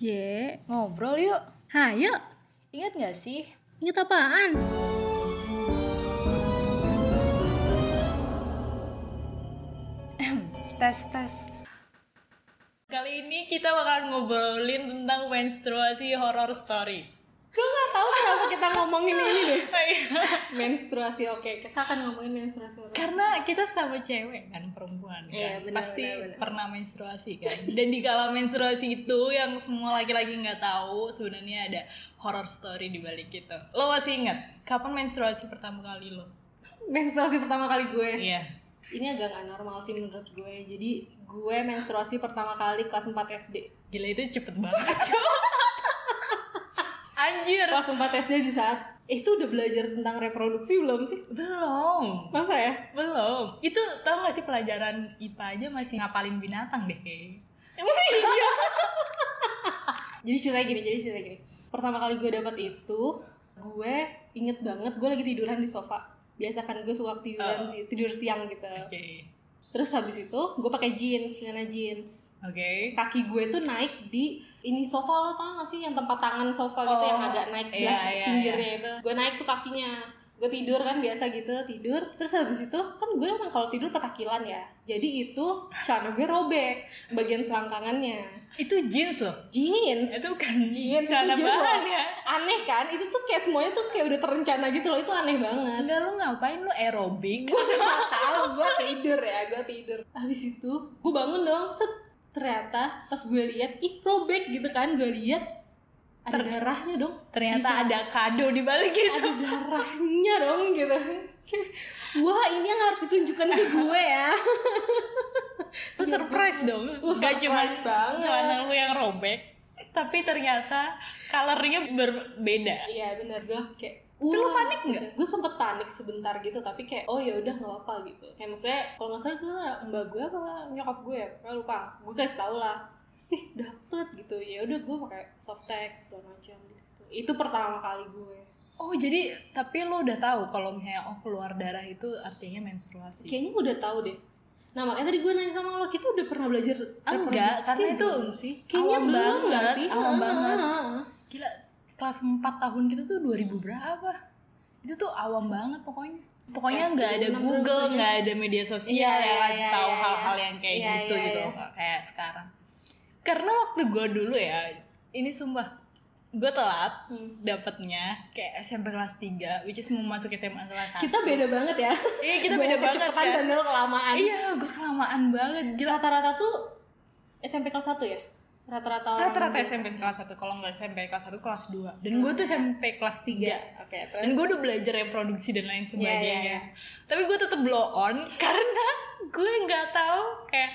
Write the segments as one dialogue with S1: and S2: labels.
S1: J.
S2: Ngobrol yuk.
S1: Hayo.
S2: Ingat gak sih?
S1: Ingat apaan?
S2: tes tes.
S3: Kali ini kita bakalan ngobrolin tentang menstruasi horror story.
S1: Gue gak tahu kenapa kita ngomongin ini deh.
S3: Iya.
S1: menstruasi, oke. Kita akan ngomongin menstruasi.
S3: Karena kita sama cewek kan perempuan kan,
S1: Iya, benar,
S3: pasti
S1: benar, benar.
S3: pernah menstruasi kan. Dan di kala menstruasi itu yang semua laki-laki nggak tahu sebenarnya ada horror story di balik itu. Lo masih ingat kapan menstruasi pertama kali lo?
S1: menstruasi pertama kali gue.
S3: Iya.
S1: Ini agak gak normal sih menurut gue. Jadi gue menstruasi pertama kali kelas 4 SD.
S3: Gila itu cepet banget. Anjir.
S1: Kelas 4 SD di saat itu udah belajar tentang reproduksi belum sih?
S3: Belum.
S1: Masa ya?
S3: Belum. Itu tau gak sih pelajaran IPA aja masih ngapalin binatang deh kayaknya.
S1: Emang iya? jadi ceritanya gini, jadi ceritanya gini. Pertama kali gue dapet itu, gue inget banget gue lagi tiduran di sofa. Biasa kan gue suka tiduran
S3: Oh.
S1: tidur siang gitu.
S3: Oke.
S1: Terus habis itu gue pakai jeans, celana jeans.
S3: Oke.
S1: Kaki gue tuh naik di ini sofa lo tau gak sih yang tempat tangan sofa gitu
S3: Oh,
S1: yang agak naik sebelah
S3: iya, iya,
S1: pinggirnya itu. Gue naik tuh kakinya. Gue tidur kan biasa gitu, tidur. Terus habis itu kan gue emang kalau tidur petakilan ya. Jadi itu celana gue robek bagian selangkangannya.
S3: Itu jeans loh.
S1: Jeans.
S3: Itu kan
S1: jeans.
S3: celana bahan ya.
S1: Aneh kan? Itu tuh kayak semuanya tuh kayak udah terencana gitu loh. Itu aneh banget.
S3: Enggak lu ngapain lu aerobik?
S1: gue gak tahu gue tidur ya gue tidur habis itu gue bangun dong set ternyata pas gue lihat ih robek gitu kan gue lihat ada darahnya dong
S3: Ternyata ada kado di balik itu.
S1: ada darahnya dong gitu wah ini yang harus ditunjukkan ke gue ya
S3: Lu surprise dong.
S1: Lu
S3: Gak cuma celana lu yang robek, tapi ternyata colornya berbeda.
S1: iya benar gue kayak
S3: Tapi lu
S1: wah,
S3: panik nggak?
S1: Gue sempet panik sebentar gitu, tapi kayak oh ya udah nggak apa gitu. Kayak maksudnya kalau nggak salah salah mbak gue apa nyokap gue ya, lupa. Gue kasih tau lah, ih dapet gitu. Ya udah gue pakai softtek segala macam gitu. Itu pertama kali gue.
S3: Oh jadi tapi lu udah tahu kalau misalnya oh keluar darah itu artinya menstruasi.
S1: Kayaknya gue udah tahu deh. Nah makanya tadi gue nanya sama lo, kita udah pernah belajar
S3: Enggak, karena itu
S1: sih? Kayaknya
S3: awam
S1: belum
S3: banget,
S1: nggak sih?
S3: awam banget. Gila, kelas 4 tahun kita tuh 2000 berapa? Itu tuh awam banget pokoknya. Pokoknya nggak ada
S1: 2006,
S3: Google,
S1: 2007.
S3: nggak ada media sosial
S1: Iya,
S3: yang
S1: iya,
S3: ngasih
S1: iya,
S3: tahu
S1: iya,
S3: hal-hal
S1: iya.
S3: yang kayak
S1: Iya,
S3: gitu
S1: iya,
S3: gitu
S1: iya.
S3: nggak kayak sekarang. Karena waktu gue dulu ya, ini sumpah gue telat
S1: Hmm.
S3: dapetnya kayak SMP kelas 3 which is mau masuk SMA kelas 1
S1: Kita beda banget ya.
S3: iya kita beda banget kan
S1: dan lo kelamaan.
S3: iya gue kelamaan banget gila
S1: Rata-rata tuh SMP kelas 1 ya? Rata-rata orang
S3: rata-rata SMP kelas 1 kalau nggak SMP kelas 1 kelas 2 dan gue tuh SMP kelas 3
S1: Oke, terus?
S3: Dan gue udah belajar reproduksi dan lain sebagainya.
S1: iya, iya.
S3: tapi gue tetap blow on karena gue nggak tahu kayak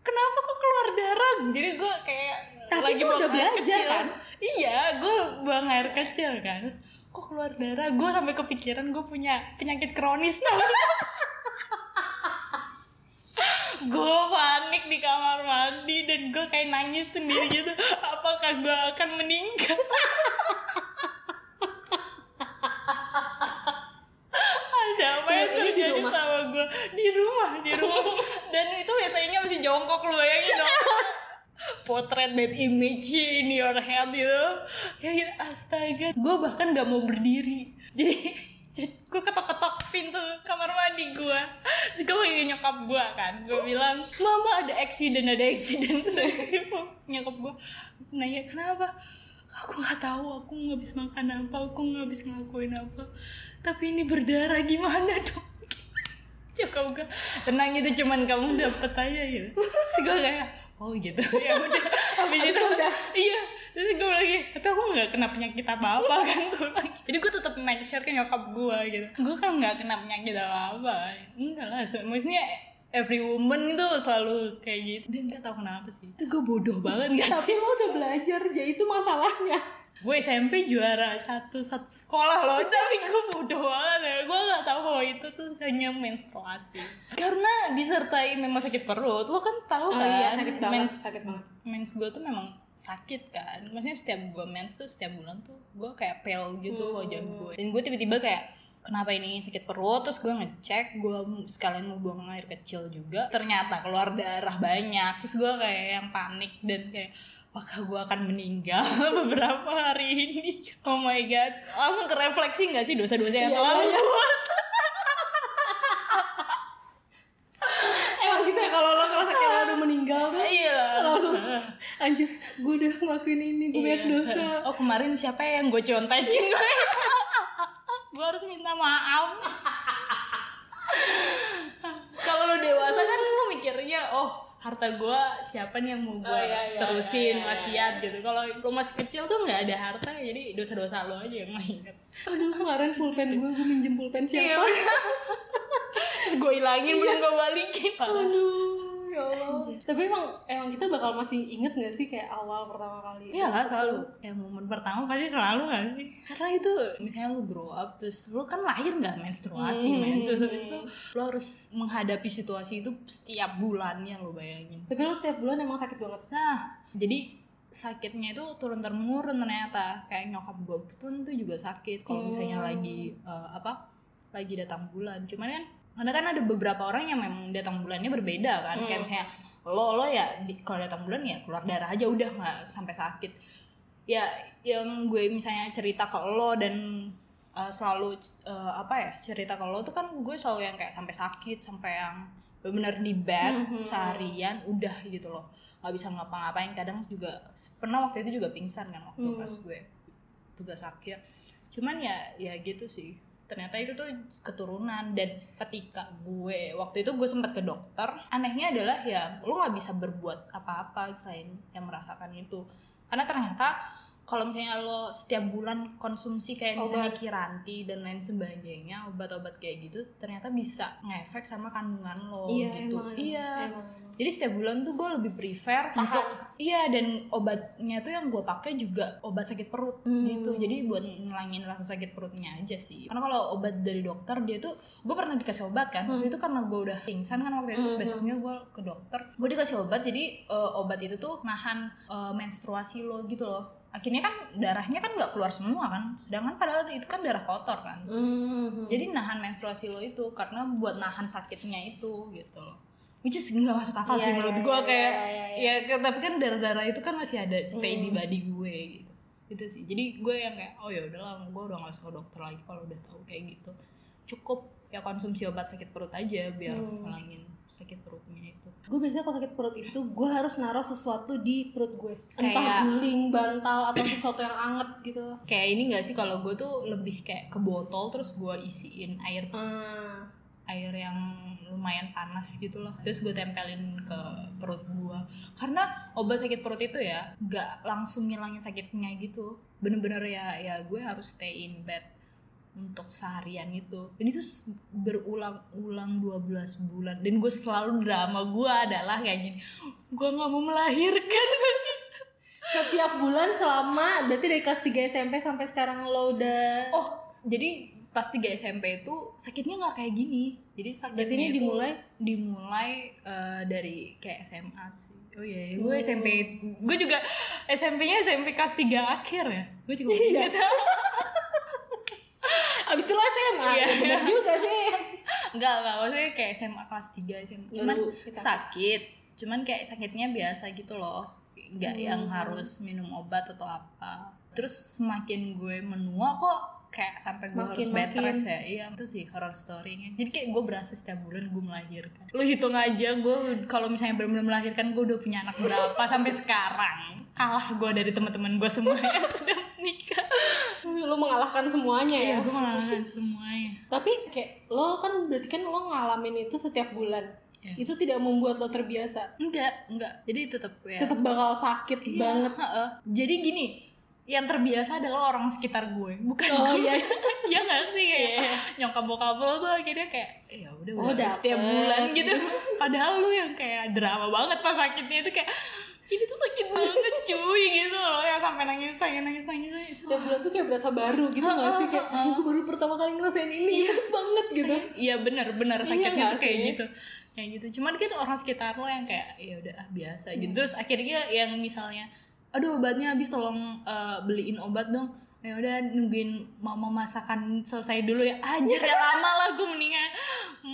S3: kenapa kok keluar darah? Jadi gue kayak
S1: Tapi
S3: lagi buang
S1: udah
S3: air
S1: belajar,
S3: kecil.
S1: kan?
S3: iya gue buang air kecil kan? Kok keluar darah? Gue sampai kepikiran gue punya penyakit kronis tau gue panik di kamar mandi dan gue kayak nangis sendiri gitu. Apakah gue akan meninggal? Ada apa yang
S1: Ini di
S3: terjadi sama gue di rumah di rumah. Dan itu biasanya masih jongkok lu bayangin dong potret that image in your head gitu. Kayak gitu astaga. Gue bahkan gak mau berdiri. Jadi gue ketok-ketok pintu kamar mandi gue gue panggil nyokap gue kan. Gue bilang mama ada accident ada accident. Terus nyokap gue nanya kenapa? Aku nggak tahu aku nggak bisa makan apa aku nggak bisa ngelakuin apa. Tapi ini berdarah gimana dong? Nyokap gue tenang itu cuman kamu dapet aja gitu. Terus gue kayak oh gitu. Ya udah. Habis itu udah. iya. Terus gue lagi tapi aku nggak kena penyakit apa apa kan gue lagi jadi gue tetap make sure ke nyokap gue gitu. Gue kan nggak kena penyakit apa apa enggak lah maksudnya every woman itu selalu kayak gitu. Dan nggak tahu kenapa sih. Itu gue bodoh banget gak
S1: Tapi
S3: sih?
S1: lo udah belajar, jadi itu masalahnya.
S3: Gue SMP juara satu satu sekolah loh. Tapi gue bodoh banget ya. Gue nggak tahu bahwa itu tuh hanya menstruasi. Karena disertai memang sakit perut. Lo kan tahu kan
S1: iya, sakit banget,
S3: mens,
S1: sakit banget.
S3: mens gue tuh memang sakit kan. Maksudnya setiap gue mens tuh setiap bulan tuh gue kayak pale gitu
S1: Hmm.
S3: wajah gue dan gue tiba-tiba kayak kenapa ini sakit perut? Terus gue ngecek gue sekalian mau buang air kecil juga. Ternyata keluar darah banyak. Terus gue kayak yang panik dan kayak apakah gue akan meninggal beberapa hari ini? Oh my god. Langsung ke refleksi nggak sih dosa-dosa yang
S1: Iya,
S3: telah lu
S1: iya.
S3: buat
S1: emang gitu ya kalau lo ngerasa kayak lo udah meninggal tuh
S3: iya.
S1: langsung anjir gue udah ngelakuin ini gue banyak
S3: Iya.
S1: dosa.
S3: Oh kemarin siapa ya yang gue contekin? Gue gue harus minta maaf. Kalau lo dewasa kan lo mikirnya oh harta gue siapa nih yang mau gue
S1: Oh, iya, iya,
S3: terusin
S1: iya, iya,
S3: wasiat gitu. Kalau lo masih kecil tuh nggak ada harta jadi dosa-dosa lo aja yang inget
S1: aduh kemarin pulpen gue gue minjem pulpen
S3: Iya,
S1: siapa?
S3: Terus gue hilangin belum gue balikin.
S1: Aduh ya Allah. Tapi emang emang kita bakal masih inget gak sih kayak awal pertama kali?
S3: Iya lah selalu. Ya momen pertama pasti selalu gak sih? Karena itu misalnya lu grow up Terus lu kan lahir gak menstruasi
S1: Hmm.
S3: men. Terus habis itu lu harus menghadapi situasi itu setiap bulannya lu bayangin.
S1: Tapi lo tiap bulan emang sakit banget.
S3: Nah jadi sakitnya itu turun temurun ternyata. Kayak nyokap gue pun tuh juga sakit. Kalau misalnya
S1: Hmm.
S3: lagi eh, apa Lagi datang bulan. Cuman kan karena kan ada beberapa orang yang memang datang bulannya berbeda kan
S1: Hmm.
S3: Kayak misalnya lo lo ya kalau datang bulan ya keluar darah aja udah nggak sampai sakit ya yang gue misalnya cerita ke lo dan uh, selalu uh, apa ya cerita ke lo tuh kan gue selalu yang kayak sampai sakit sampai yang benar di bed
S1: Mhm.
S3: seharian udah gitu loh nggak bisa ngapa-ngapain kadang juga pernah waktu itu juga pingsan kan waktu
S1: Hmm.
S3: pas gue tugas akhir cuman ya ya gitu sih ternyata itu tuh keturunan. Dan ketika gue waktu itu gue sempat ke dokter anehnya adalah ya lo nggak bisa berbuat apa-apa selain yang merasakan itu. Karena ternyata kalau misalnya lo setiap bulan konsumsi kayak misalnya
S1: Obat.
S3: kiranti dan lain sebagainya obat-obat kayak gitu ternyata bisa ngefek sama kandungan lo
S1: iya
S3: gitu
S1: emang
S3: iya
S1: emang,
S3: jadi setiap bulan tuh gue lebih prefer
S1: Tahan.
S3: untuk iya dan obatnya tuh yang gue pakai juga obat sakit perut
S1: Hmm.
S3: gitu jadi buat ngilangin rasa sakit perutnya aja sih karena kalau obat dari dokter dia tuh gue pernah dikasih obat kan waktu
S1: Hmm.
S3: itu karena gue udah pingsan kan waktu itu
S1: Hmm.
S3: besoknya gue ke dokter gue dikasih obat jadi eh, obat itu tuh nahan eh, menstruasi lo gitu loh akhirnya kan darahnya kan nggak keluar semua kan sedangkan padahal itu kan darah kotor kan
S1: Mhm.
S3: jadi nahan menstruasi lo itu karena buat nahan sakitnya itu gitu loh which is nggak masuk akal
S1: Iya,
S3: sih menurut
S1: iya,
S3: gue
S1: iya,
S3: kayak
S1: iya, iya.
S3: ya tapi kan darah-darah itu kan masih ada stay di
S1: Hmm.
S3: body gue gitu itu sih jadi gue yang kayak oh ya udahlah gue udah gak usah ke dokter lagi kalau udah tahu kayak gitu cukup ya konsumsi obat sakit perut aja biar
S1: Hmm.
S3: ngilangin sakit perutnya itu.
S1: Gue biasanya kalau sakit perut itu gue harus naruh sesuatu di perut gue. Entah
S3: Kayak-
S1: guling bantal atau sesuatu yang anget gitu.
S3: Kayak ini gak sih kalau gue tuh lebih kayak ke botol terus gue isiin air
S1: Hmm.
S3: air yang lumayan panas gitu loh. Terus gue tempelin ke perut gue. Karena obat sakit perut itu ya nggak langsung ngilangin sakitnya gitu. Bener-bener ya ya gue harus stay in bed untuk seharian itu dan itu berulang-ulang 12 bulan dan gue selalu drama gue adalah kayak gini gue nggak mau melahirkan
S1: setiap bulan selama berarti dari kelas 3 SMP sampai sekarang lo udah
S3: oh jadi pas 3 SMP itu sakitnya nggak kayak gini jadi sakitnya
S1: berarti ini dimulai
S3: dimulai eh, dari kayak SMA sih. Oh iya, gue
S1: Hmm.
S3: SMP, gue juga SMP-nya SMP kelas 3 akhir ya. Gue juga
S1: Iya.
S3: gitu.
S1: abis itu lo SMA
S3: Iya.
S1: ya bener juga sih
S3: enggak, enggak, maksudnya kayak SMA kelas 3 SMA. Cuman
S1: kita-
S3: sakit. Cuman kayak sakitnya biasa gitu loh. Enggak yang
S1: Hmm.
S3: harus minum obat atau apa. Terus semakin gue menua kok kayak sampai gue harus
S1: Makin-
S3: bed
S1: makin.
S3: rest ya iya itu sih horror story-nya jadi kayak gue berasa setiap bulan gue melahirkan lu hitung aja gue kalau misalnya benar-benar melahirkan gue udah punya anak berapa sampai sekarang kalah gue dari teman-teman gue semua yang sudah
S1: lo mengalahkan semuanya ya?
S3: iya gue mengalahkan semuanya.
S1: Tapi kayak lo kan berarti kan lo ngalamin itu setiap bulan.
S3: Iya.
S1: itu tidak membuat lo terbiasa?
S3: Enggak enggak. Jadi tetap ya.
S1: Tetap bakal sakit
S3: Iya,
S1: banget.
S3: heeh. jadi gini yang terbiasa adalah orang sekitar gue bukan
S1: oh
S3: gue
S1: iya.
S3: Ya nggak sih? Kayak
S1: Iya.
S3: nyokap bokap lo tuh akhirnya kayak ya udah
S1: Oh,
S3: udah setiap bulan gitu. Padahal lu yang kayak drama banget pas sakitnya itu kayak ini tuh sakit banget cuy gitu loh. Yang sampai nangis nangis nangis nangis nangis.
S1: Setiap bulan tuh kayak berasa baru gitu nggak sih? Kayak "Ah, gue baru pertama kali ngerasain ini. Cepet banget gitu.
S3: Iya benar benar
S1: Iya
S3: sakitnya tuh kayak gitu. Kayak gitu. Cuman kan orang sekitar lo yang kayak ya udah ah, biasa. Gitu. Terus akhirnya yang misalnya aduh obatnya habis tolong eh, beliin obat dong. Ya udah nungguin mama masakan selesai dulu ya. Anjir ya lama lah gue mendingan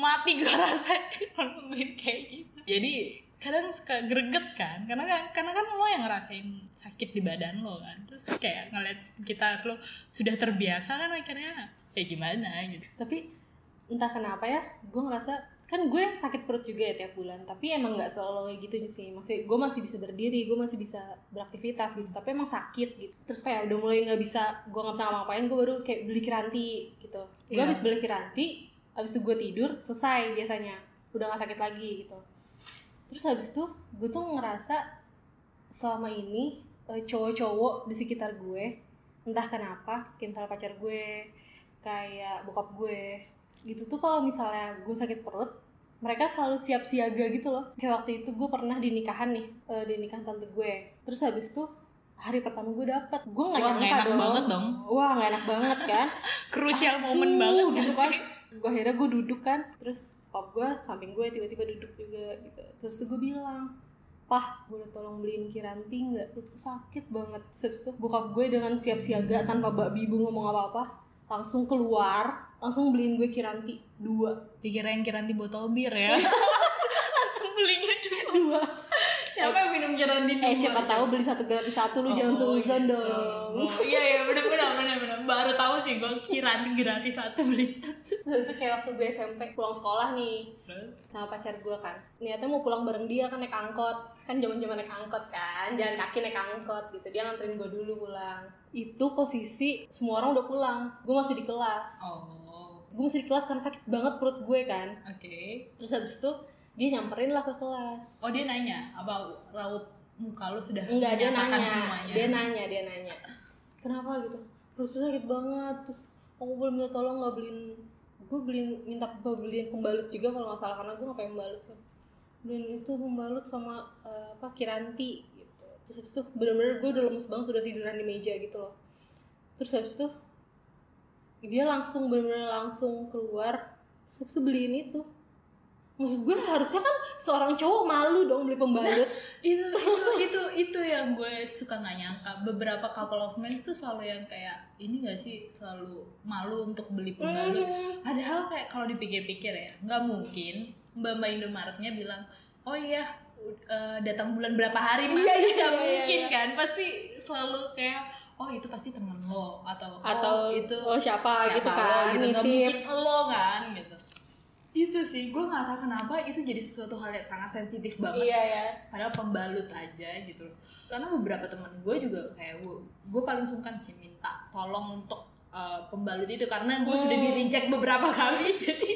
S3: mati gue rasa. Nungguin kayak gitu. Jadi kadang suka greget kan karena kan karena kan lo yang ngerasain sakit di badan lo kan. Terus kayak ngeliat sekitar lo sudah terbiasa kan akhirnya kayak gimana gitu.
S1: Tapi entah kenapa ya gue ngerasa kan gue sakit perut juga ya tiap bulan tapi emang nggak selalu kayak gitu sih. Masih gue masih bisa berdiri gue masih bisa beraktivitas gitu tapi emang sakit gitu. Terus kayak udah mulai nggak bisa gue nggak bisa ngapa-ngapain gue baru kayak beli kiranti gitu. Gue
S3: Iya.
S1: habis beli kiranti habis itu gue tidur selesai biasanya. Udah nggak sakit lagi gitu terus habis itu gue tuh ngerasa selama ini eh, cowok-cowok di sekitar gue entah kenapa kayak misalnya pacar gue kayak bokap gue gitu tuh kalau misalnya gue sakit perut mereka selalu siap siaga gitu loh. Kayak waktu itu gue pernah di nikahan nih eh, di nikahan tante gue. Terus habis itu hari pertama gue dapet. Gue nggak nyangka dong.
S3: banget dong.
S1: wah nggak enak banget kan.
S3: Crucial moment
S1: Uh,
S3: banget
S1: gitu kan. gue akhirnya gue duduk kan. Terus pop gue samping gue tiba-tiba duduk juga gitu. Terus gue bilang pah boleh tolong beliin kiranti nggak? Perutku sakit banget. Terus tuh bokap gue dengan siap siaga tanpa babi ibu ngomong apa-apa langsung keluar langsung beliin gue kiranti dua.
S3: Dikirain kiranti botol bir ya langsung belinya dua
S1: dua
S3: siapa yang minum dua
S1: eh siapa tahu beli satu gratis satu lu jangan seuzon
S3: gitu.
S1: dong.
S3: Oh, iya iya benar benar benar benar baru tahu sih gue kiranti gratis satu beli satu.
S1: Terus itu kayak waktu gue SMP pulang sekolah nih sama pacar gue kan. Niatnya mau pulang bareng dia kan naik angkot. Kan zaman zaman naik angkot kan jalan kaki naik angkot gitu. Dia nganterin gue dulu pulang. Itu posisi semua orang udah pulang. Gue masih di kelas.
S3: Oh.
S1: Gue masih di kelas karena sakit banget perut gue kan.
S3: Oke.
S1: Terus habis itu dia nyamperin lah ke kelas.
S3: Oh dia nanya apa raut muka lu sudah
S1: enggak dia nanya.
S3: semuanya.
S1: Dia nanya dia nanya. Kenapa gitu? Perutnya sakit banget. Terus aku boleh minta tolong nggak beliin gue beliin minta beliin pembalut juga kalau nggak salah karena gue nggak pengen pembalut kan beliin itu pembalut sama eh, apa kiranti gitu. Terus habis itu bener-bener gue udah lemes banget udah tiduran di meja gitu loh. Terus habis itu dia langsung bener-bener langsung keluar. Terus habis itu beliin itu maksud gue harusnya kan seorang cowok malu dong beli pembalut.
S3: Itu itu itu itu yang gue suka nggak nyangka. Beberapa couple of men tuh selalu yang kayak ini gak sih selalu malu untuk beli pembalut?
S1: Hmm.
S3: padahal kayak kalau dipikir-pikir ya nggak mungkin mbak mbak Indomaretnya bilang oh iya u- eh, datang bulan berapa hari mas
S1: Iya, iya,
S3: nggak
S1: iya,
S3: mungkin
S1: iya.
S3: kan? Pasti selalu kayak oh itu pasti temen lo atau
S1: atau
S3: oh, itu
S1: oh siapa, gitu
S3: lo?
S1: kan
S3: gitu. Nggak mungkin lo kan gitu itu sih gue nggak tahu kenapa itu jadi sesuatu hal yang sangat sensitif banget.
S1: Iya, ya.
S3: padahal pembalut aja gitu loh. Karena beberapa teman gue juga kayak gue gue paling sungkan sih minta tolong untuk uh, pembalut itu. Karena gue sudah
S1: Hmm.
S3: di reject beberapa kali jadi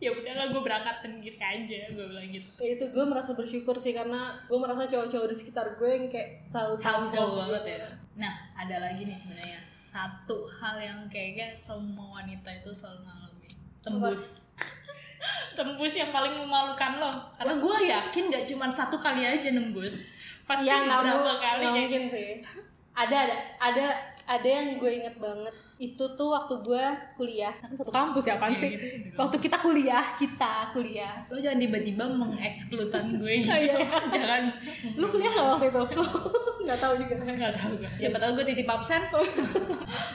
S3: ya udahlah gue berangkat sendiri aja gue bilang gitu.
S1: Ya itu gue merasa bersyukur sih karena gue merasa cowok-cowok di sekitar gue yang kayak selalu
S3: helpful
S1: tanggap
S3: banget ya. Nah ada lagi nih sebenarnya. Satu hal yang kayaknya semua wanita itu selalu ngalamin. Tembus tembus yang paling memalukan lo. Karena gue yakin gak cuma satu kali aja nembus. Pasti
S1: ya nggak
S3: berapa kali
S1: mungkin sih. Ada ada ada ada yang gue inget banget itu tuh waktu gue kuliah. Kan satu kampus ya apaan
S3: Iya,
S1: sih?
S3: gitu, gitu.
S1: waktu kita kuliah kita kuliah.
S3: Lo jangan tiba-tiba mengekskludan gue gitu.
S1: Iya.
S3: jangan.
S1: Lu kuliah nggak waktu itu? Nggak tahu juga.
S3: Nggak tahu gue siapa tahu gue titip absen.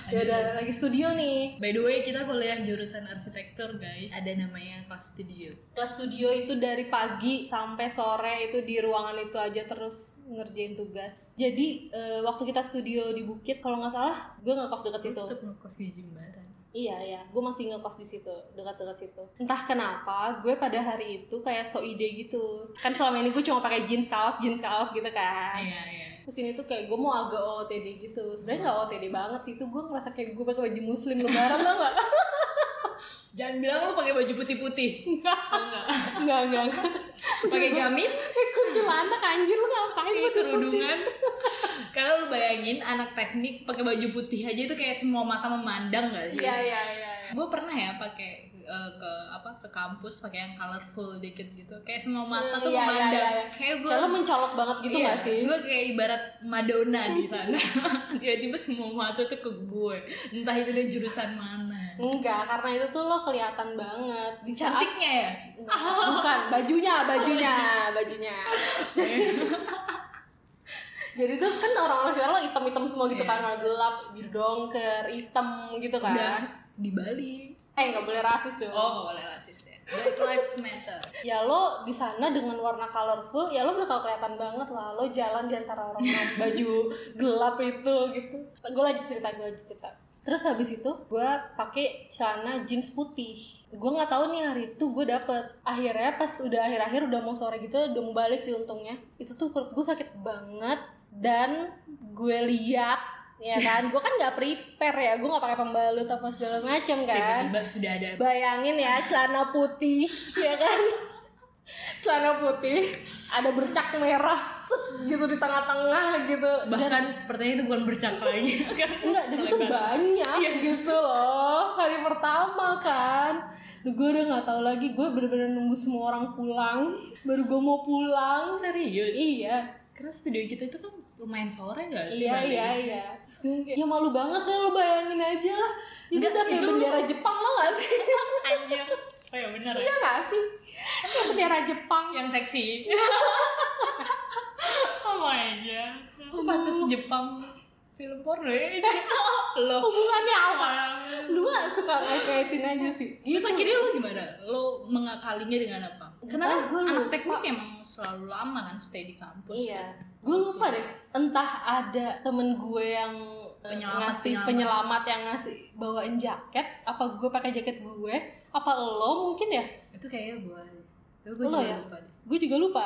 S1: Ya udah lagi studio nih.
S3: By the way kita kuliah jurusan arsitektur guys. Ada namanya kelas studio.
S1: Kelas studio itu dari pagi sampai sore itu di ruangan itu aja terus ngerjain tugas. Jadi eh, waktu kita studio di bukit kalau nggak salah gue ngekos deket situ
S3: ngekos di Jimbaran
S1: Iya iya, gue masih ngekos di situ, dekat-dekat situ. Entah kenapa, gue pada hari itu kayak so ide gitu. Kan selama ini gue cuma pakai jeans kaos, jeans kaos gitu kan.
S3: iya iya
S1: Terus ini tuh kayak gue mau agak OOTD gitu. Sebenarnya nggak OOTD banget sih, itu gue ngerasa kayak gue pakai baju muslim lebaran tau gak?
S3: jangan bilang lo pakai baju putih-putih.
S1: Enggak, enggak, enggak, enggak.
S3: pakai gamis.
S1: Kuntilanak anjir lu ngapain
S3: pakai kerudungan. Karena lu bayangin anak teknik pakai baju putih aja itu kayak semua mata memandang gak sih?
S1: Iya iya iya.
S3: gue pernah ya pakai eh, ke apa ke kampus pakai yang colorful dikit gitu. Kayak semua mata
S1: Hmm,
S3: tuh
S1: iya, iya,
S3: memandang.
S1: iya, iya.
S3: kayak gue
S1: mencolok banget gitu
S3: iya,
S1: gak sih?
S3: gue kayak ibarat Madonna di sana. Tiba-tiba semua mata tuh ke gue entah itu dari jurusan mana.
S1: Enggak, karena itu tuh lo kelihatan banget di saat
S3: cantiknya ya?
S1: Enggak, bukan. Bajunya bajunya bajunya. jadi tuh kan orang-orang sekarang lo hitam-hitam semua gitu
S3: Iya.
S1: kan warna gelap biru dongker hitam gitu kan.
S3: Udah di Bali
S1: eh nggak boleh rasis dong.
S3: Oh nggak boleh rasis ya. Black Lives Matter.
S1: Ya lo di sana dengan warna colorful ya lo bakal kelihatan banget lah. Lo jalan di antara orang baju gelap itu gitu. Gue lagi cerita gue lagi cerita. Terus habis itu gue pakai celana jeans putih. Gue nggak tahu nih hari itu gue dapet. Akhirnya pas udah akhir-akhir udah mau sore gitu udah mau balik sih untungnya. Itu tuh perut gue sakit banget dan gue lihat ya kan? Gue kan nggak prepare ya. Gue nggak pakai pembalut apa segala macam kan.
S3: Tiba-tiba sudah ada.
S1: Bayangin ya celana putih ya kan? Celana putih ada bercak merah set gitu di tengah-tengah gitu.
S3: Bahkan sepertinya itu bukan bercak lagi.
S1: Enggak dan itu banyak gitu loh. Hari pertama kan. Gue udah nggak tahu lagi. Gue bener-bener nunggu semua orang pulang. Baru gue mau pulang.
S3: Serius?
S1: Iya
S3: karena studio kita itu kan lumayan sore gak sih
S1: iya iya iya. Terus gue kayak ya malu banget deh lo bayangin aja lah. Itu
S3: Enggak,
S1: udah kayak
S3: itu
S1: bendera Jepang lo gak sih?
S3: Anjir. oh ya benar
S1: iya
S3: ya
S1: gak sih? Kayak bendera Jepang.
S3: Yang seksi. Oh my god. Aku pantas Jepang film porno ya itu lo
S1: hubungannya apa? Lu gak suka ngait-ngaitin aja sih?
S3: Terus akhirnya lo gimana? Lo mengakalinya dengan apa? Karena kan
S1: Entah, gua
S3: anak teknik emang selalu lama kan stay di kampus.
S1: Iya, gue lupa deh. Entah ada temen gue yang eh,
S3: Penyelamat,
S1: ngasih
S3: penyelamat.
S1: penyelamat yang ngasih bawain jaket, apa gue pakai jaket gue, apa lo mungkin ya?
S3: Itu kayaknya gue. Gue juga
S1: ya?
S3: lupa deh.
S1: Gue juga lupa.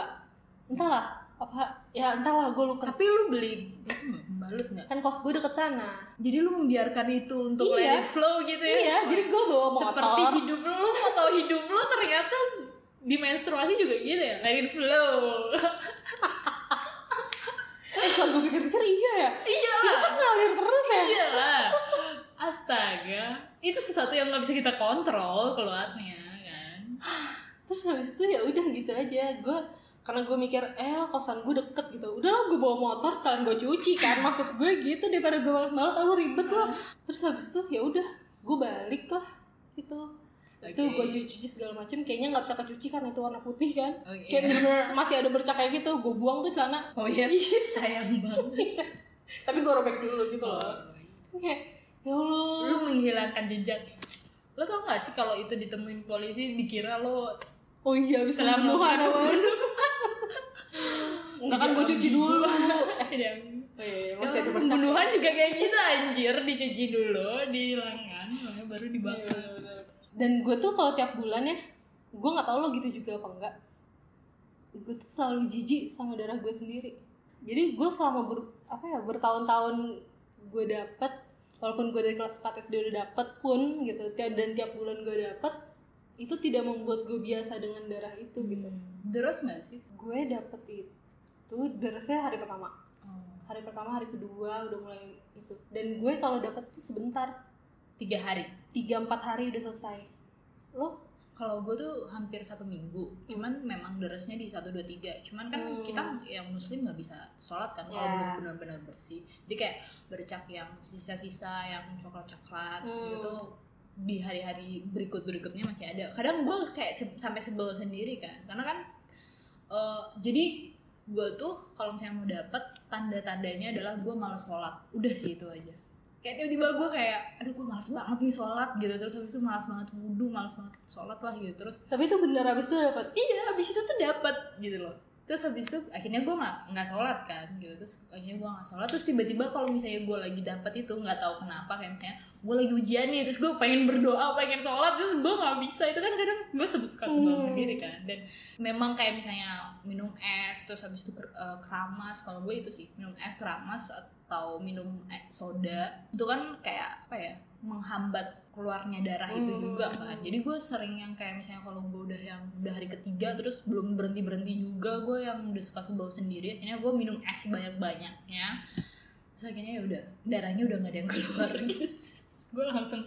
S1: Entahlah, apa ya entahlah gue lupa.
S3: Tapi lu beli itu nggak?
S1: Kan kos gue deket sana.
S3: Jadi lu membiarkan itu untuk
S1: Iya.
S3: let it flow gitu ya?
S1: Iya, jadi gue bawa motor.
S3: Seperti hidup lu, lu mau tahu hidup lu ternyata di menstruasi juga gitu ya? Let it flow.
S1: Eh, kalau gue pikir-pikir iya ya.
S3: iya lah.
S1: kan ngalir terus ya.
S3: Iya lah. Astaga. Itu sesuatu yang nggak bisa kita kontrol keluarnya kan.
S1: Terus habis itu ya udah gitu aja. Gue karena gue mikir eh kosan gue deket gitu udah lah gue bawa motor sekalian gue cuci kan maksud gue gitu daripada gue balap balap lu ribet lah terus habis itu ya udah gue balik lah gitu terus itu
S3: Oke.
S1: gue cuci cuci segala macem kayaknya nggak bisa kecuci kan itu warna putih kan?
S3: Oke.
S1: kayak bener-bener masih ada bercak kayak gitu gue buang tuh celana.
S3: Oh iya, sayang banget.
S1: tapi gue robek dulu gitu loh. Kayak ya allah.
S3: Lu menghilangkan jejak. Lo tau gak sih kalau itu ditemuin polisi dikira lo
S1: oh iya
S3: telah
S1: pembunuhan. enggak kan gue cuci dulu.
S3: Iya.
S1: oh iya masih ada bercak.
S3: Pembunuhan juga kayak gitu anjir, dicuci dulu, dihilangkan, baru dibakar.
S1: Dan gue tuh kalau tiap bulan ya gue nggak tahu lo gitu juga apa enggak gue tuh selalu jijik sama darah gue sendiri. Jadi gue selama ber, apa ya bertahun-tahun gue dapet walaupun gue dari kelas 4 SD udah dapet pun gitu tiap dan tiap bulan gue dapet itu tidak membuat gue biasa dengan darah itu gitu.
S3: Terus gak sih?
S1: gue dapet itu darahnya hari pertama.
S3: Oh.
S1: hari pertama hari kedua udah mulai itu. Dan gue kalau dapet tuh sebentar
S3: Tiga hari.
S1: tiga empat hari udah selesai lo
S3: Kalau gue tuh hampir satu minggu, cuman memang derasnya di satu dua tiga. Cuman kan
S1: Hmm.
S3: kita yang muslim nggak bisa sholat kan kalau
S1: Ya.
S3: belum benar-benar bersih. Jadi kayak bercak yang sisa-sisa yang coklat-coklat
S1: Hmm.
S3: gitu di hari-hari berikut-berikutnya masih ada. Kadang gue kayak se- sampai sebel sendiri kan, karena kan eh, jadi gue tuh kalau misalnya mau dapet tanda-tandanya adalah gue malas sholat. Udah sih itu aja. Kayak tiba-tiba gue kayak, aduh gue malas banget nih sholat gitu. Terus habis itu malas banget wudhu, malas banget sholat lah gitu. Terus
S1: tapi itu bener abis itu dapet.
S3: Iya abis itu tuh dapat gitu loh. Terus habis itu akhirnya gue nggak nggak sholat kan gitu. Terus akhirnya gue nggak sholat. Terus tiba-tiba kalau misalnya gue lagi dapat itu nggak tahu kenapa kayak misalnya gue lagi ujian nih terus gue pengen berdoa pengen sholat terus gue nggak bisa. Itu kan kadang gue suka sebel
S1: Hmm.
S3: sendiri kan. Dan memang kayak misalnya minum es terus habis itu eh, keramas. Kalau gue itu sih minum es keramas atau minum eh, soda itu kan kayak apa ya menghambat keluarnya darah itu
S1: Hmm.
S3: juga kan jadi gue sering yang kayak misalnya kalau gue udah yang udah hari ketiga terus belum berhenti berhenti juga gue yang udah suka sebel sendiri akhirnya gue minum es banyak banyaknya terus akhirnya ya udah darahnya udah nggak ada yang keluar gitu gue langsung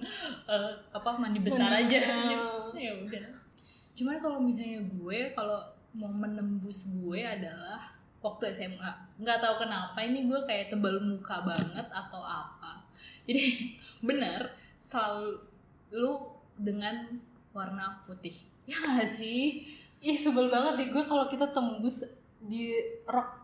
S3: eh, apa mandi besar
S1: Mandi.
S3: aja
S1: Ah.
S3: gitu ya udah cuman kalau misalnya gue kalau mau menembus gue adalah waktu SMA nggak tahu kenapa ini gue kayak tebal muka banget atau apa. Jadi benar selalu dengan warna putih. Ya nggak sih?
S1: Ih sebel banget deh gue kalau kita tembus di rok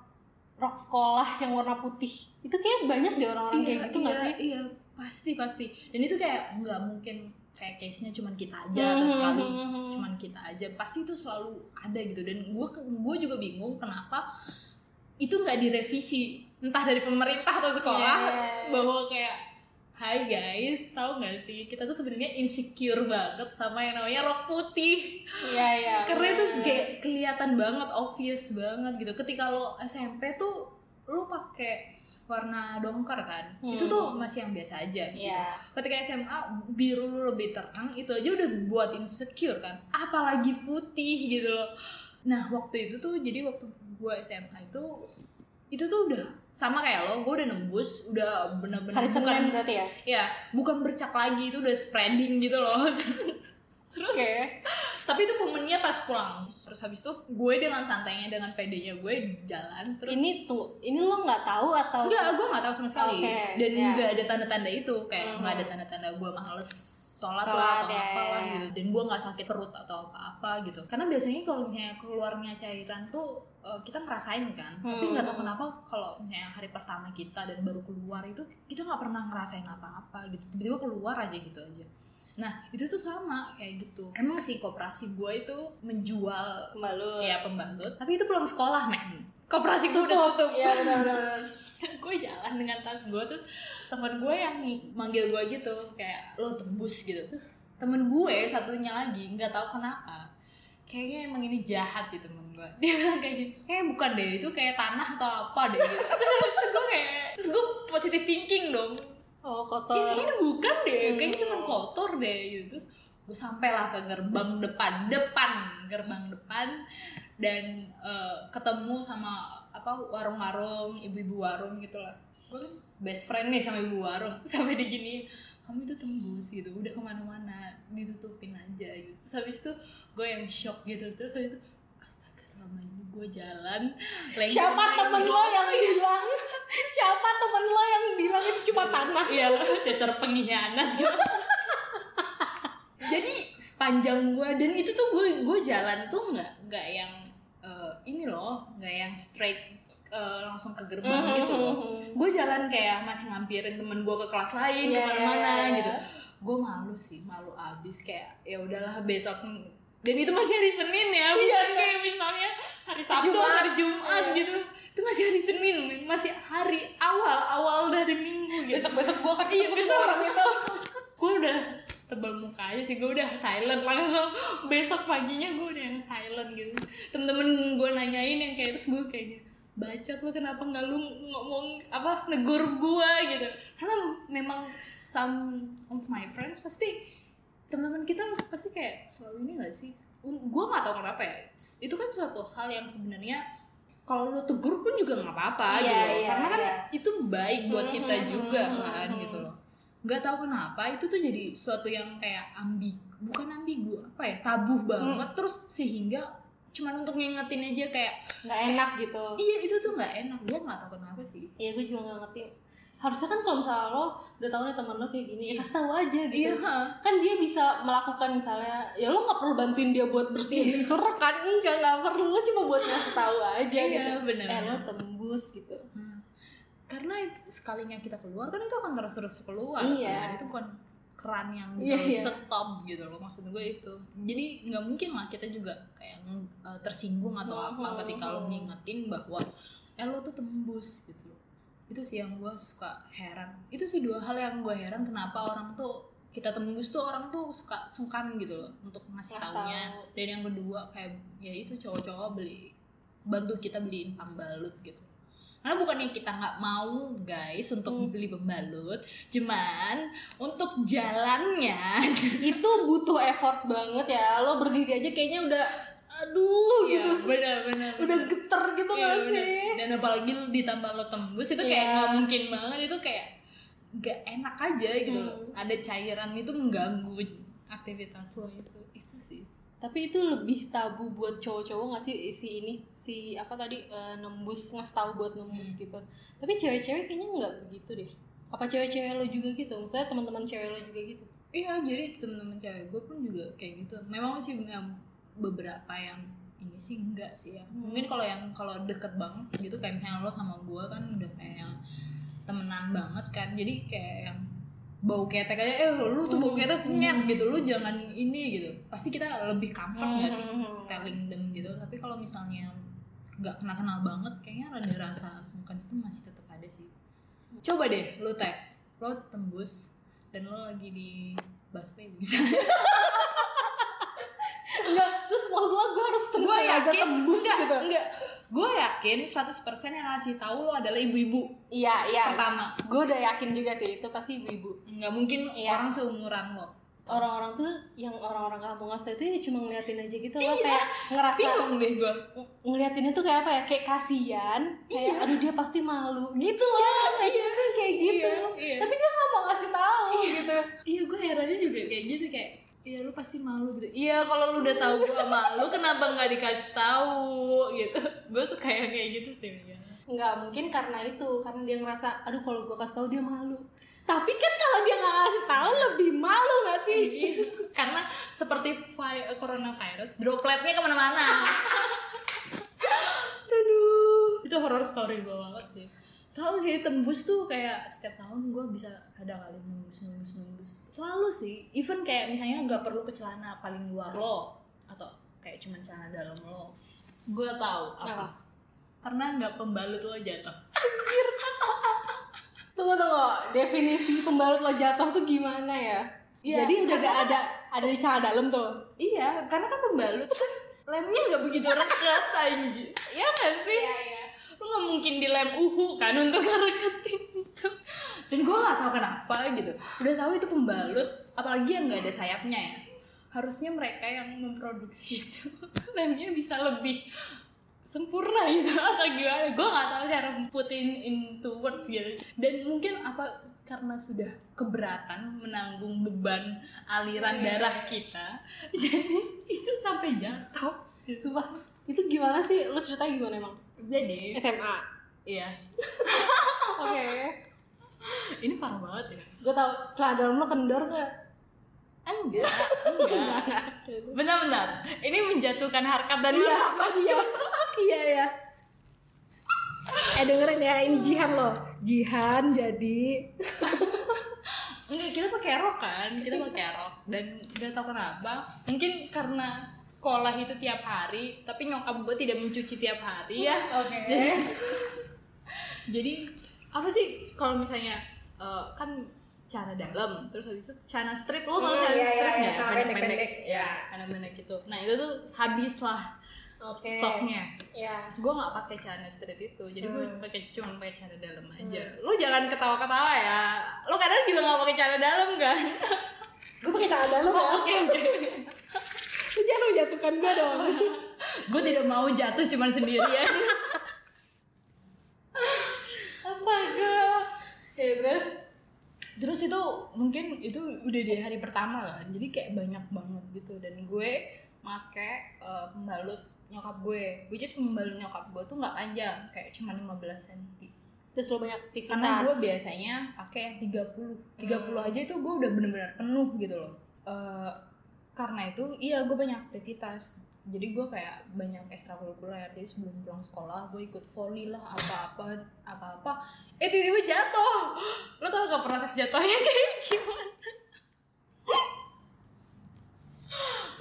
S1: rok sekolah yang warna putih. Itu kayak banyak deh orang-orang kayak gitu
S3: iya,
S1: sih?
S3: iya. Pasti pasti. Dan itu kayak nggak mungkin kayak case nya cuman kita aja atau sekali
S1: Hmm.
S3: cuman kita aja pasti itu selalu ada gitu dan gue gue juga bingung kenapa itu nggak direvisi entah dari pemerintah atau sekolah
S1: Yeah.
S3: bahwa kayak Hai guys, tahu nggak sih kita tuh sebenarnya insecure banget sama yang namanya rok putih.
S1: Iya iya.
S3: Karena itu
S1: bener.
S3: kayak kelihatan banget, obvious banget gitu. Ketika lo SMP tuh lo pakai warna dongker kan,
S1: Hmm.
S3: itu tuh masih yang biasa aja. Gitu.
S1: Iya.
S3: Ketika SMA biru lebih terang, itu aja udah buat insecure kan. Apalagi putih gitu loh. Nah waktu itu tuh jadi waktu gue SMA itu itu tuh udah sama kayak lo, gue udah nembus, udah bener-bener
S1: Hari
S3: bukan
S1: Senin berarti ya.
S3: ya bukan bercak lagi itu udah spreading gitu loh. Terus
S1: Oke.
S3: tapi itu momennya pas pulang terus habis itu gue dengan santainya dengan pedenya gue jalan terus
S1: Ini tuh, ini lo nggak tahu atau?
S3: enggak gue nggak tahu sama sekali
S1: Oke,
S3: dan
S1: ya.
S3: nggak ada tanda-tanda itu kayak
S1: Mhm.
S3: nggak ada tanda-tanda gue males sholat,
S1: Sholat,
S3: lah atau
S1: ya,
S3: apalah
S1: ya.
S3: gitu dan gue nggak sakit perut atau apa-apa gitu karena biasanya kalau misalnya keluarnya cairan tuh eh, kita ngerasain kan tapi
S1: Hmm.
S3: nggak tahu kenapa kalau misalnya hari pertama kita dan baru keluar itu kita nggak pernah ngerasain apa-apa gitu tiba-tiba keluar aja gitu aja nah itu tuh sama kayak gitu. Emang sih koperasi gue itu menjual
S1: Pembalut.
S3: ya pembalut. Tapi itu pulang sekolah men. Koperasi gue udah tutup.
S1: Iya benar-benar.
S3: gue jalan dengan tas gue terus temen gue yang manggil gue gitu kayak lo tembus gitu. Terus temen gue satunya lagi nggak tahu kenapa. Kayaknya emang ini jahat sih temen gue dia bilang kayak gitu kayak bukan deh itu kayak tanah atau apa deh gitu. Terus, terus gue kayak terus gue positive thinking dong
S1: Oh
S3: ya
S1: kotor.
S3: kayaknya bukan deh kayaknya
S1: Hmm.
S3: cuma kotor deh gitu. Terus gue sampailah ke gerbang depan depan gerbang depan. Dan eh, ketemu sama apa warung-warung ibu-ibu warung gitu lah. Gue kan best friend nih sama ibu warung. Sampai digini kamu itu tembus gitu. Udah ke mana-mana ditutupin aja gitu. Terus habis itu gue yang shock gitu. Terus habis itu astaga selama ini gue jalan lengket
S1: Siapa temen lo
S3: doang."
S1: yang bilang? Siapa temen lo yang bilang itu cuma tanah?
S3: Iya dasar pengkhianat gitu. Jadi sepanjang gue dan itu tuh gue gue jalan tuh nggak nggak yang eh, ini loh nggak yang straight eh, langsung ke gerbang gitu loh. Gue jalan kayak masih ngampirin temen gue ke kelas lain
S1: Iya,
S3: ke mana-mana
S1: iya, iya.
S3: gitu. Gue malu sih malu abis kayak ya udahlah besok dan itu masih hari Senin ya bukan kayak misalnya hari Sabtu
S1: Jumat.
S3: hari Jumat
S1: Iya.
S3: gitu itu masih hari Senin masih hari awal awal dari minggu gitu
S1: Besok-besok gue akan
S3: Iya, besok.
S1: orang itu.
S3: gue udah tebal muka aja sih gue udah silent langsung besok paginya gue udah yang silent gitu temen-temen gue nanyain yang kayak terus gue kayaknya bacot lo kenapa nggak lu ngomong apa negur gue gitu karena memang some of my friends pasti teman-teman kita pasti kayak selalu ini gak sih gue nggak tahu kenapa ya itu kan suatu hal yang sebenarnya kalau lu tegur pun juga nggak apa-apa
S1: Iya,
S3: gitu loh.
S1: iya,
S3: karena kan
S1: iya.
S3: itu baik buat kita
S1: Hmm,
S3: juga
S1: hmm,
S3: kan
S1: hmm.
S3: gitu loh nggak tahu kenapa itu tuh jadi suatu yang kayak ambi bukan ambigu apa ya tabu banget terus sehingga cuman untuk ngingetin aja kayak
S1: Nggak enak gitu.
S3: iya itu tuh nggak enak gue nggak tahu kenapa sih
S1: Iya gue juga gak ngerti. Harusnya kan kalau misalnya lo udah tahu nih temen lo kayak gini, ya kasih tahu aja gitu.
S3: iya.
S1: Kan dia bisa melakukan misalnya, ya lo nggak perlu bantuin dia buat bersihin itu rekan enggak nggak perlu lo cuma buat ngasih tahu aja
S3: Iya,
S1: gitu.
S3: bener,
S1: Eh lo tembus gitu.
S3: Hmm. karena itu- sekalinya kita keluar kan itu akan terus terus keluar
S1: Iya.
S3: kan? itu bukan keran yang
S1: Iya,
S3: gitu
S1: iya.
S3: stop gitu loh maksud gue itu jadi nggak mungkin lah kita juga kayak uh, tersinggung atau
S1: Mhm,
S3: apa ketika lo
S1: mhm.
S3: ngingetin bahwa eh lo tuh tembus gitu loh itu sih yang gue suka heran itu sih dua hal yang gue heran kenapa orang tuh kita tembus tuh orang tuh suka sungkan gitu loh untuk ngasih taunya
S1: tahu.
S3: dan yang kedua kayak ya itu cowok-cowok beli bantu kita beliin pembalut gitu karena bukannya kita nggak mau guys untuk
S1: Hmm.
S3: beli pembalut cuman untuk jalannya
S1: itu butuh effort banget ya. Lo berdiri aja kayaknya udah aduh gitu.
S3: benar-benar
S1: Udah geter gitu
S3: Iya,
S1: gak
S3: bener.
S1: sih?
S3: dan apalagi ditambah lo tembus itu kayak
S1: Iya.
S3: nggak mungkin banget itu kayak nggak enak aja gitu loh
S1: Hmm.
S3: ada cairan itu mengganggu aktivitas lo itu itu sih
S1: Tapi itu lebih tabu buat cowok-cowok gak sih si ini si apa tadi eh, nembus ngasih tahu buat nembus
S3: Hmm.
S1: gitu. Tapi cewek-cewek kayaknya nggak begitu deh. Apa cewek-cewek lo juga gitu? Misalnya teman-teman cewek lo juga gitu.
S3: Iya, jadi temen-temen cewek gue pun juga kayak gitu. Memang sih yang beberapa yang ini sih enggak sih ya. Mungkin kalau yang kalau deket banget gitu kayak misalnya lo sama gue kan udah kayak yang temenan banget kan. Jadi kayak yang bau ketek aja eh lu tuh bau ketek nyet gitu lu jangan ini gitu pasti kita lebih comfort nggak sih
S1: Hmm.
S3: telling them gitu tapi kalau misalnya nggak kenal kenal banget kayaknya rada rasa sungkan itu masih tetap ada sih coba deh lu tes lo tembus dan lo lagi di busway bisa
S1: enggak terus maksud lo gue harus tembus
S3: gue yakin
S1: tembus
S3: enggak
S1: gitu.
S3: enggak. Gue yakin 100% yang ngasih tahu lo adalah ibu-ibu.
S1: Iya iya.
S3: Pertama.
S1: Gue udah yakin juga sih itu pasti ibu-ibu.
S3: Nggak mungkin
S1: Iya.
S3: orang seumuran lo.
S1: Orang-orang tuh yang orang-orang kampung asli itu ya cuma ngeliatin aja gitu loh kayak ngerasa
S3: bingung deh gue
S1: ngeliatinnya tuh kayak apa ya kayak kasihan kayak aduh dia pasti malu gitu loh iya kan kayak gitu.
S3: Iya, iya.
S1: tapi dia nggak mau ngasih tahu gitu.
S3: Iya gue herannya juga kayak gitu kayak iya lu pasti malu gitu. Iya kalau lu udah tahu gue malu kenapa nggak dikasih tahu gitu. Gue suka yang kayak gitu sih
S1: nggak mungkin karena itu karena dia ngerasa aduh kalau gue kasih tahu dia malu. Tapi kan kalau dia nggak ngasih tahu lebih malu nggak sih?
S3: Karena seperti vi- coronavirus dropletnya ke mana-mana.
S1: Aduh.
S3: Itu horror story gue banget sih selalu sih tembus tuh kayak setiap tahun gue bisa ada kali nembus nembus nembus. Selalu sih even kayak misalnya nggak perlu ke celana paling luar lo atau kayak cuman celana dalam lo. Gue tahu apa
S1: Apa?
S3: karena nggak pembalut lo jatuh?
S1: Tunggu tunggu. Definisi pembalut lo jatuh tuh gimana ya?
S3: Iya,
S1: jadi udah ada
S3: karena-
S1: ada ada di celana dalam tuh?
S3: Iya karena kan pembalut kan lemnya nggak begitu rekat anjir. Ya nggak sih?
S1: Iya
S3: lu nggak mungkin dilem uhu kan untuk ngereketin itu. Dan gue nggak tahu kenapa gitu. Udah tahu itu pembalut apalagi yang nggak ada sayapnya ya. Harusnya mereka yang memproduksi itu. Lemnya bisa lebih sempurna gitu atau gimana. Gue nggak tahu cara put in into words gitu. Dan mungkin apa karena sudah keberatan menanggung beban aliran darah kita jadi itu sampai jatuh.
S1: Sumpah, itu gimana sih? Lu ceritanya gimana emang?
S3: jadi
S1: SMA.
S3: iya
S1: Oke.
S3: ini parah banget ya
S1: Gue tau celana dalam lo kendor gak?
S3: enggak enggak benar-benar ini menjatuhkan harkat dan
S1: Iya,
S3: martabat
S1: iya. iya, iya. Eh dengerin ya, ini Jihan loh. Jihan jadi
S3: enggak kita pakai rok kan kita pakai rok dan nggak tahu kenapa mungkin karena sekolah itu tiap hari tapi nyokap gue tidak mencuci tiap hari ya
S1: Oke.
S3: jadi, jadi apa sih kalau misalnya eh, kan cara dalam terus habis itu celana street lo tau
S1: Hmm,
S3: celana
S1: iya, iya,
S3: street
S1: iya,
S3: nggak pendek-pendek ya
S1: iya.
S3: pendek-pendek gitu nah itu tuh habis lah
S1: Oke.
S3: stoknya
S1: Ya.
S3: Terus gue gak pakai celana street itu jadi gue
S1: Hmm.
S3: pakai cuma pakai celana dalam aja lu jangan ketawa-ketawa ya lu kadang juga gak pakai celana dalam kan
S1: Gue pakai celana dalam ya.
S3: oke oke
S1: Lu jangan menjatuhkan gue dong.
S3: gue tidak mau jatuh cuma sendirian
S1: Astaga. Ya terus?
S3: terus itu mungkin itu udah di hari pertama kan jadi kayak banyak banget gitu dan gue make eh, pembalut nyokap gue which is pembalut nyokap gue tuh nggak panjang kayak cuma 15 cm
S1: Terus lo banyak aktivitas.
S3: karena gue biasanya pakai yang 30 30 aja itu gue udah bener-bener penuh gitu loh. Eh, karena itu iya gue banyak aktivitas. Jadi gue kayak banyak ekstrakurikuler. Jadi sebelum pulang sekolah gue ikut volley lah apa-apa apa-apa. Eh tiba-tiba jatuh. Lo tau gak proses jatuhnya kayak gimana?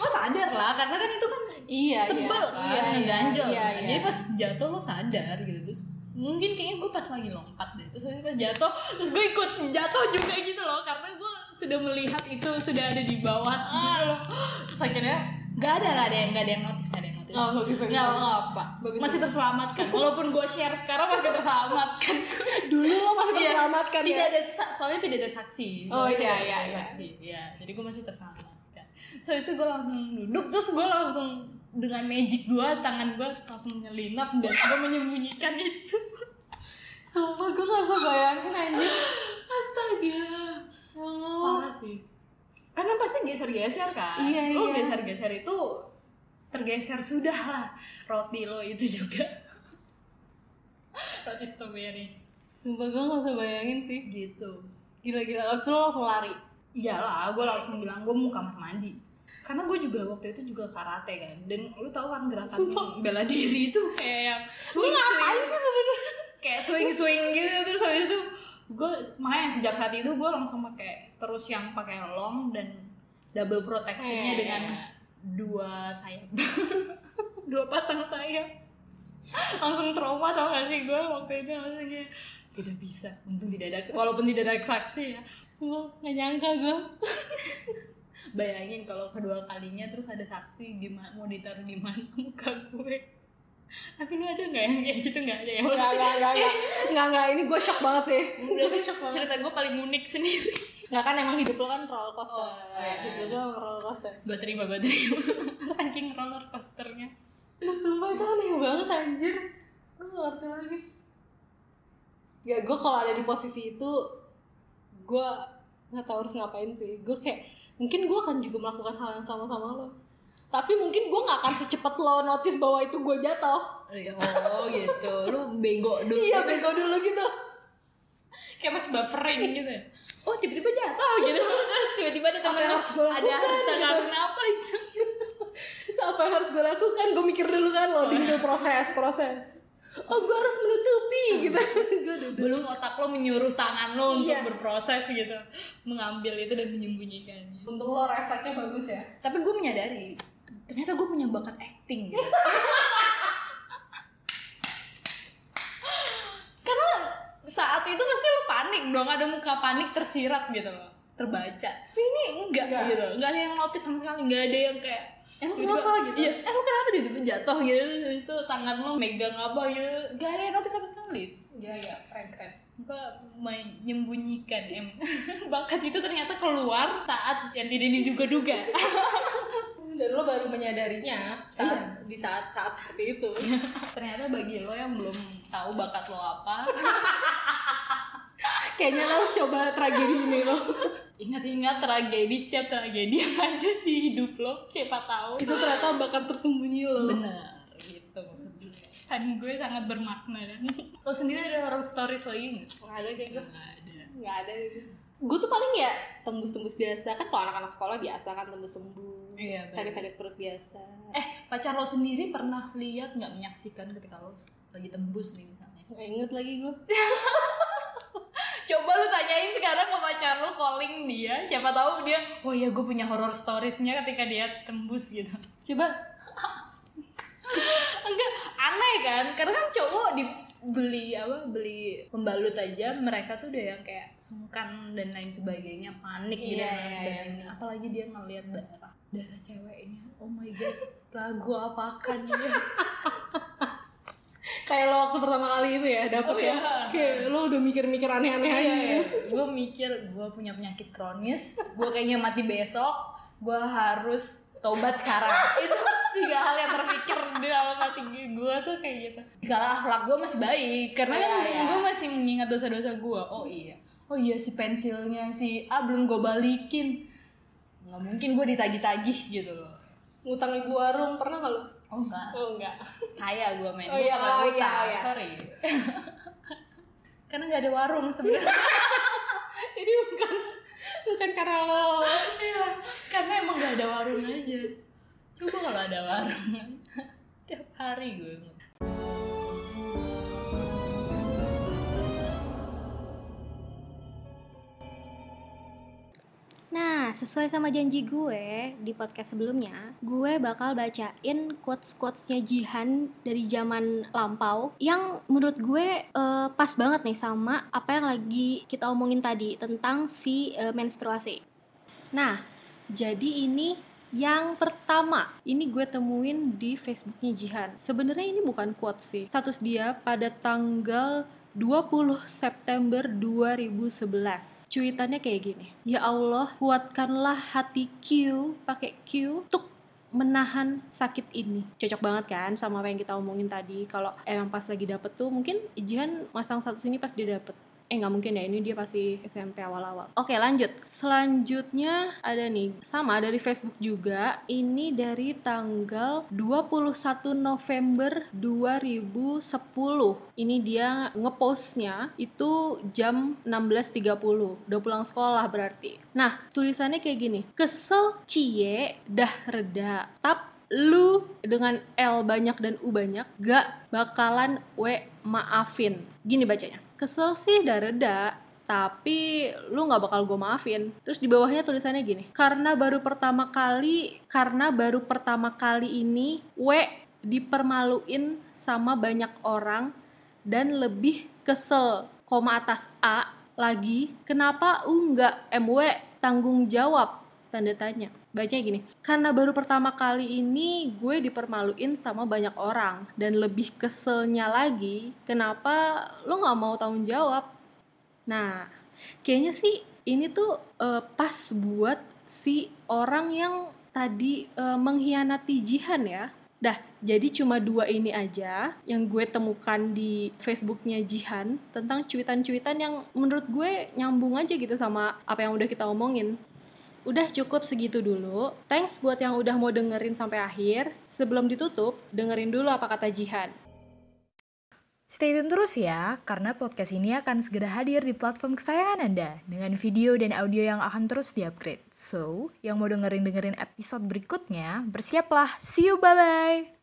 S3: Lo sadar lah karena kan itu kan
S1: Iya,
S3: tebel
S1: iya.
S3: kan.
S1: Iya,
S3: ngeganjel
S1: iya, iya.
S3: jadi pas jatuh lo sadar gitu. Terus mungkin kayaknya gue pas lagi lompat deh. Terus habis pas jatuh terus gue ikut jatuh juga gitu loh. Karena gue sudah melihat itu sudah ada di bawah gitu loh. Terus akhirnya nggak ada nggak ada yang nggak ada yang notice nggak ada yang notice.
S1: Oh, bagus, bagus.
S3: nggak nggak apa
S1: Bagus,
S3: masih terselamatkan. Walaupun gue share sekarang masih terselamatkan.
S1: Dulu lo masih
S3: Iya,
S1: terselamatkan ya.
S3: tidak ada soalnya tidak ada saksi.
S1: Oh, iya, iya, iya.
S3: saksi. Ya jadi gue masih terselamatkan. So itu gue langsung duduk terus gue langsung dengan magic gue tangan gue langsung menyelinap dan gue menyembunyikan itu
S1: Sumpah gue gak bisa bayangin anjir.
S3: astaga
S1: Oh.
S3: parah sih karena pasti geser-geser kan
S1: Iya,
S3: lo
S1: iya.
S3: geser-geser itu tergeser sudah lah roti lo itu juga roti strawberry
S1: Sumpah gue gak bisa bayangin sih.
S3: gitu
S1: Gila-gila. Terus lo langsung lari.
S3: iyalah gue langsung bilang gue mau kamar mandi karena gue juga waktu itu juga karate kan. Dan lu tahu kan gerakan bela diri itu kayak yang swing swing
S1: sih sebenernya?
S3: kayak swing swing gitu terus habis itu gue makanya sejak saat itu gue langsung pakai terus yang pakai long dan double protectionnya
S1: Eh.
S3: dengan dua sayap. Dua pasang sayap. Langsung trauma tau gak sih gue waktu itu langsung kayak tidak bisa untung tidak ada walaupun tidak ada saksi ya. Semua nggak nyangka gue bayangin kalau kedua kalinya terus ada saksi di ma- mau ditaruh di mana muka gue? Tapi lu ada nggak yang kayak gitu? Nggak ada ya?
S1: Nggak, nggak, nggak, nggak, nggak, nggak, ini gue shock banget sih.
S3: Berarti cerita gue paling unik sendiri.
S1: Nggak kan emang hidup lo kan roller coaster.
S3: Oh, iya.
S1: Hidup lo emang roller coaster.
S3: Gue terima gue terima. Saking roller coasternya.
S1: Lu sumpah itu aneh banget anjir. Gue ngerti lagi. Ya gue kalau ada di posisi itu Gue gak tau harus ngapain sih. Gue kayak Mungkin gue akan juga melakukan hal yang sama sama lo. Tapi mungkin gue gak akan secepat lo notice bahwa itu gue jatuh.
S3: Oh gitu. Lu bego dulu.
S1: Iya bego dulu gitu.
S3: Kayak masih buffering gitu ya. oh tiba-tiba jatuh gitu. Tiba-tiba ada temen
S1: harus gue
S3: ada harta
S1: gitu.
S3: karun apa itu
S1: Terus apa yang harus gue lakukan? Gue mikir dulu kan lo di proses proses Oh gue harus menutupi gitu. Gue duduk.
S3: Belum otak lo menyuruh tangan lo untuk
S1: Iya.
S3: berproses gitu. Mengambil itu dan menyembunyikan.
S1: Untung lo refleksnya bagus ya.
S3: Tapi gue menyadari ternyata gue punya bakat acting gitu. karena saat itu pasti lo panik dong ada muka panik tersirat gitu loh. Terbaca. Tapi ini enggak
S1: Enggak.
S3: gitu. Enggak ada yang notice sama sekali enggak ada yang kayak
S1: Emang
S3: tiba-tiba-
S1: kenapa gitu?
S3: iya eh kenapa tiba-tiba jatuh gitu? Terus itu tangan lo megang apa gitu? Enggak ada yang notice sama sekali.
S1: Iya iya keren keren.
S3: Gue menyembunyikan em. Bakat itu ternyata keluar saat yang tidak diduga-duga
S1: Dan lo baru menyadarinya saat di saat saat seperti itu.
S3: ternyata bagi lo yang belum tahu bakat lo apa
S1: Kayaknya lo harus coba tragedi ini lo.
S3: Ingat-ingat tragedi setiap tragedi yang ada di hidup lo siapa tahu
S1: itu ternyata bakat tersembunyi lo.
S3: benar gitu maksudnya kan gue sangat bermakna kan lo sendiri ada horror stories lagi nggak
S1: Nggak ada kayak gue.
S3: nggak ada
S1: Nggak ada. Gue tuh paling ya tembus-tembus biasa kan kalau anak-anak sekolah biasa kan tembus-tembus.
S3: Iya.
S1: Sakit-sakit perut biasa.
S3: eh pacar lo sendiri pernah lihat nggak menyaksikan ketika lo lagi tembus nih misalnya
S1: Nggak inget lagi gue.
S3: Coba lu tanyain sekarang ke pacar lu calling dia, siapa tahu dia, oh iya gue punya horror storiesnya ketika dia tembus gitu.
S1: Coba.
S3: Enggak, aneh kan? Karena kan cowok dibeli apa beli pembalut aja mereka tuh udah yang kayak sungkan dan lain sebagainya panik gitu
S1: Iya,
S3: dan lain
S1: iya,
S3: sebagainya. Apalagi dia ngeliat darah darah ceweknya oh my god lagu apakan dia
S1: kayak lo waktu pertama kali itu ya dapet
S3: Oh,
S1: ya.
S3: iya.
S1: Kayak lo udah mikir-mikir aneh-aneh aja.
S3: gue mikir gue punya penyakit kronis gue kayaknya mati besok gue harus tobat sekarang itu tiga hal yang terpikir di dalam hati gue tuh kayak gitu kalau akhlak gue masih baik karena kan
S1: Iya, iya.
S3: gue masih mengingat dosa-dosa gue oh iya oh iya si pensilnya si A belum gue balikin nggak mungkin gue ditagih-tagih gitu loh
S1: Ngutang ibu warung pernah gak lo?
S3: Oh enggak
S1: Oh enggak.
S3: kaya gue main
S1: Oh iya,
S3: nggak
S1: oh iya,
S3: utang,
S1: oh iya.
S3: sorry karena nggak ada warung sebenarnya
S1: Jadi bukan bukan karena lo
S3: Iya, karena emang gak ada warung aja. Coba kalau ada warung, tiap hari gue.
S4: Nah, sesuai sama janji gue di podcast sebelumnya, gue bakal bacain quotes-quotesnya Jihan dari zaman lampau yang menurut gue eh, pas banget nih sama apa yang lagi kita omongin tadi tentang si eh, menstruasi. Nah, jadi ini yang pertama, ini gue temuin di Facebooknya Jihan. Sebenarnya ini bukan quotes sih. Status dia pada tanggal 20 September 2011. Cuitannya kayak gini. Ya Allah, kuatkanlah hati Q, pakai Q, untuk menahan sakit ini. Cocok banget kan sama apa yang kita omongin tadi. Kalau emang pas lagi dapet tuh, mungkin Jihan masang status ini pas dia dapet. Eh nggak mungkin ya, ini dia pasti SMP awal-awal. Oke lanjut. Selanjutnya ada nih, sama dari Facebook juga. Ini dari tanggal 21 November 2010. Ini dia ngepostnya itu jam 16.30. Udah pulang sekolah berarti. Nah, tulisannya kayak gini. Kesel cie dah reda. Tap lu dengan L banyak dan U banyak gak bakalan we maafin. Gini bacanya. Kesel sih dah reda,
S1: tapi lu nggak bakal gue maafin. Terus di bawahnya tulisannya gini karena baru pertama kali karena baru pertama kali ini W dipermaluin sama banyak orang dan lebih kesel koma atas A lagi kenapa U nggak MW tanggung jawab? Tanda tanya bacanya gini karena baru pertama kali ini gue dipermaluin sama banyak orang dan lebih keselnya lagi kenapa lo nggak mau tanggung jawab nah kayaknya sih ini tuh eh, pas buat si orang yang tadi eh, mengkhianati Jihan ya Dah, jadi cuma dua ini aja yang gue temukan di Facebooknya Jihan tentang cuitan-cuitan yang menurut gue nyambung aja gitu sama apa yang udah kita omongin. Udah cukup segitu dulu. Thanks buat yang udah mau dengerin sampai akhir. Sebelum ditutup, dengerin dulu apa kata Jihan.
S3: Stay tune terus ya, karena podcast ini akan segera hadir di platform kesayangan Anda dengan video dan audio yang akan terus diupgrade. So, yang mau dengerin-dengerin episode berikutnya, bersiaplah. See you, bye-bye!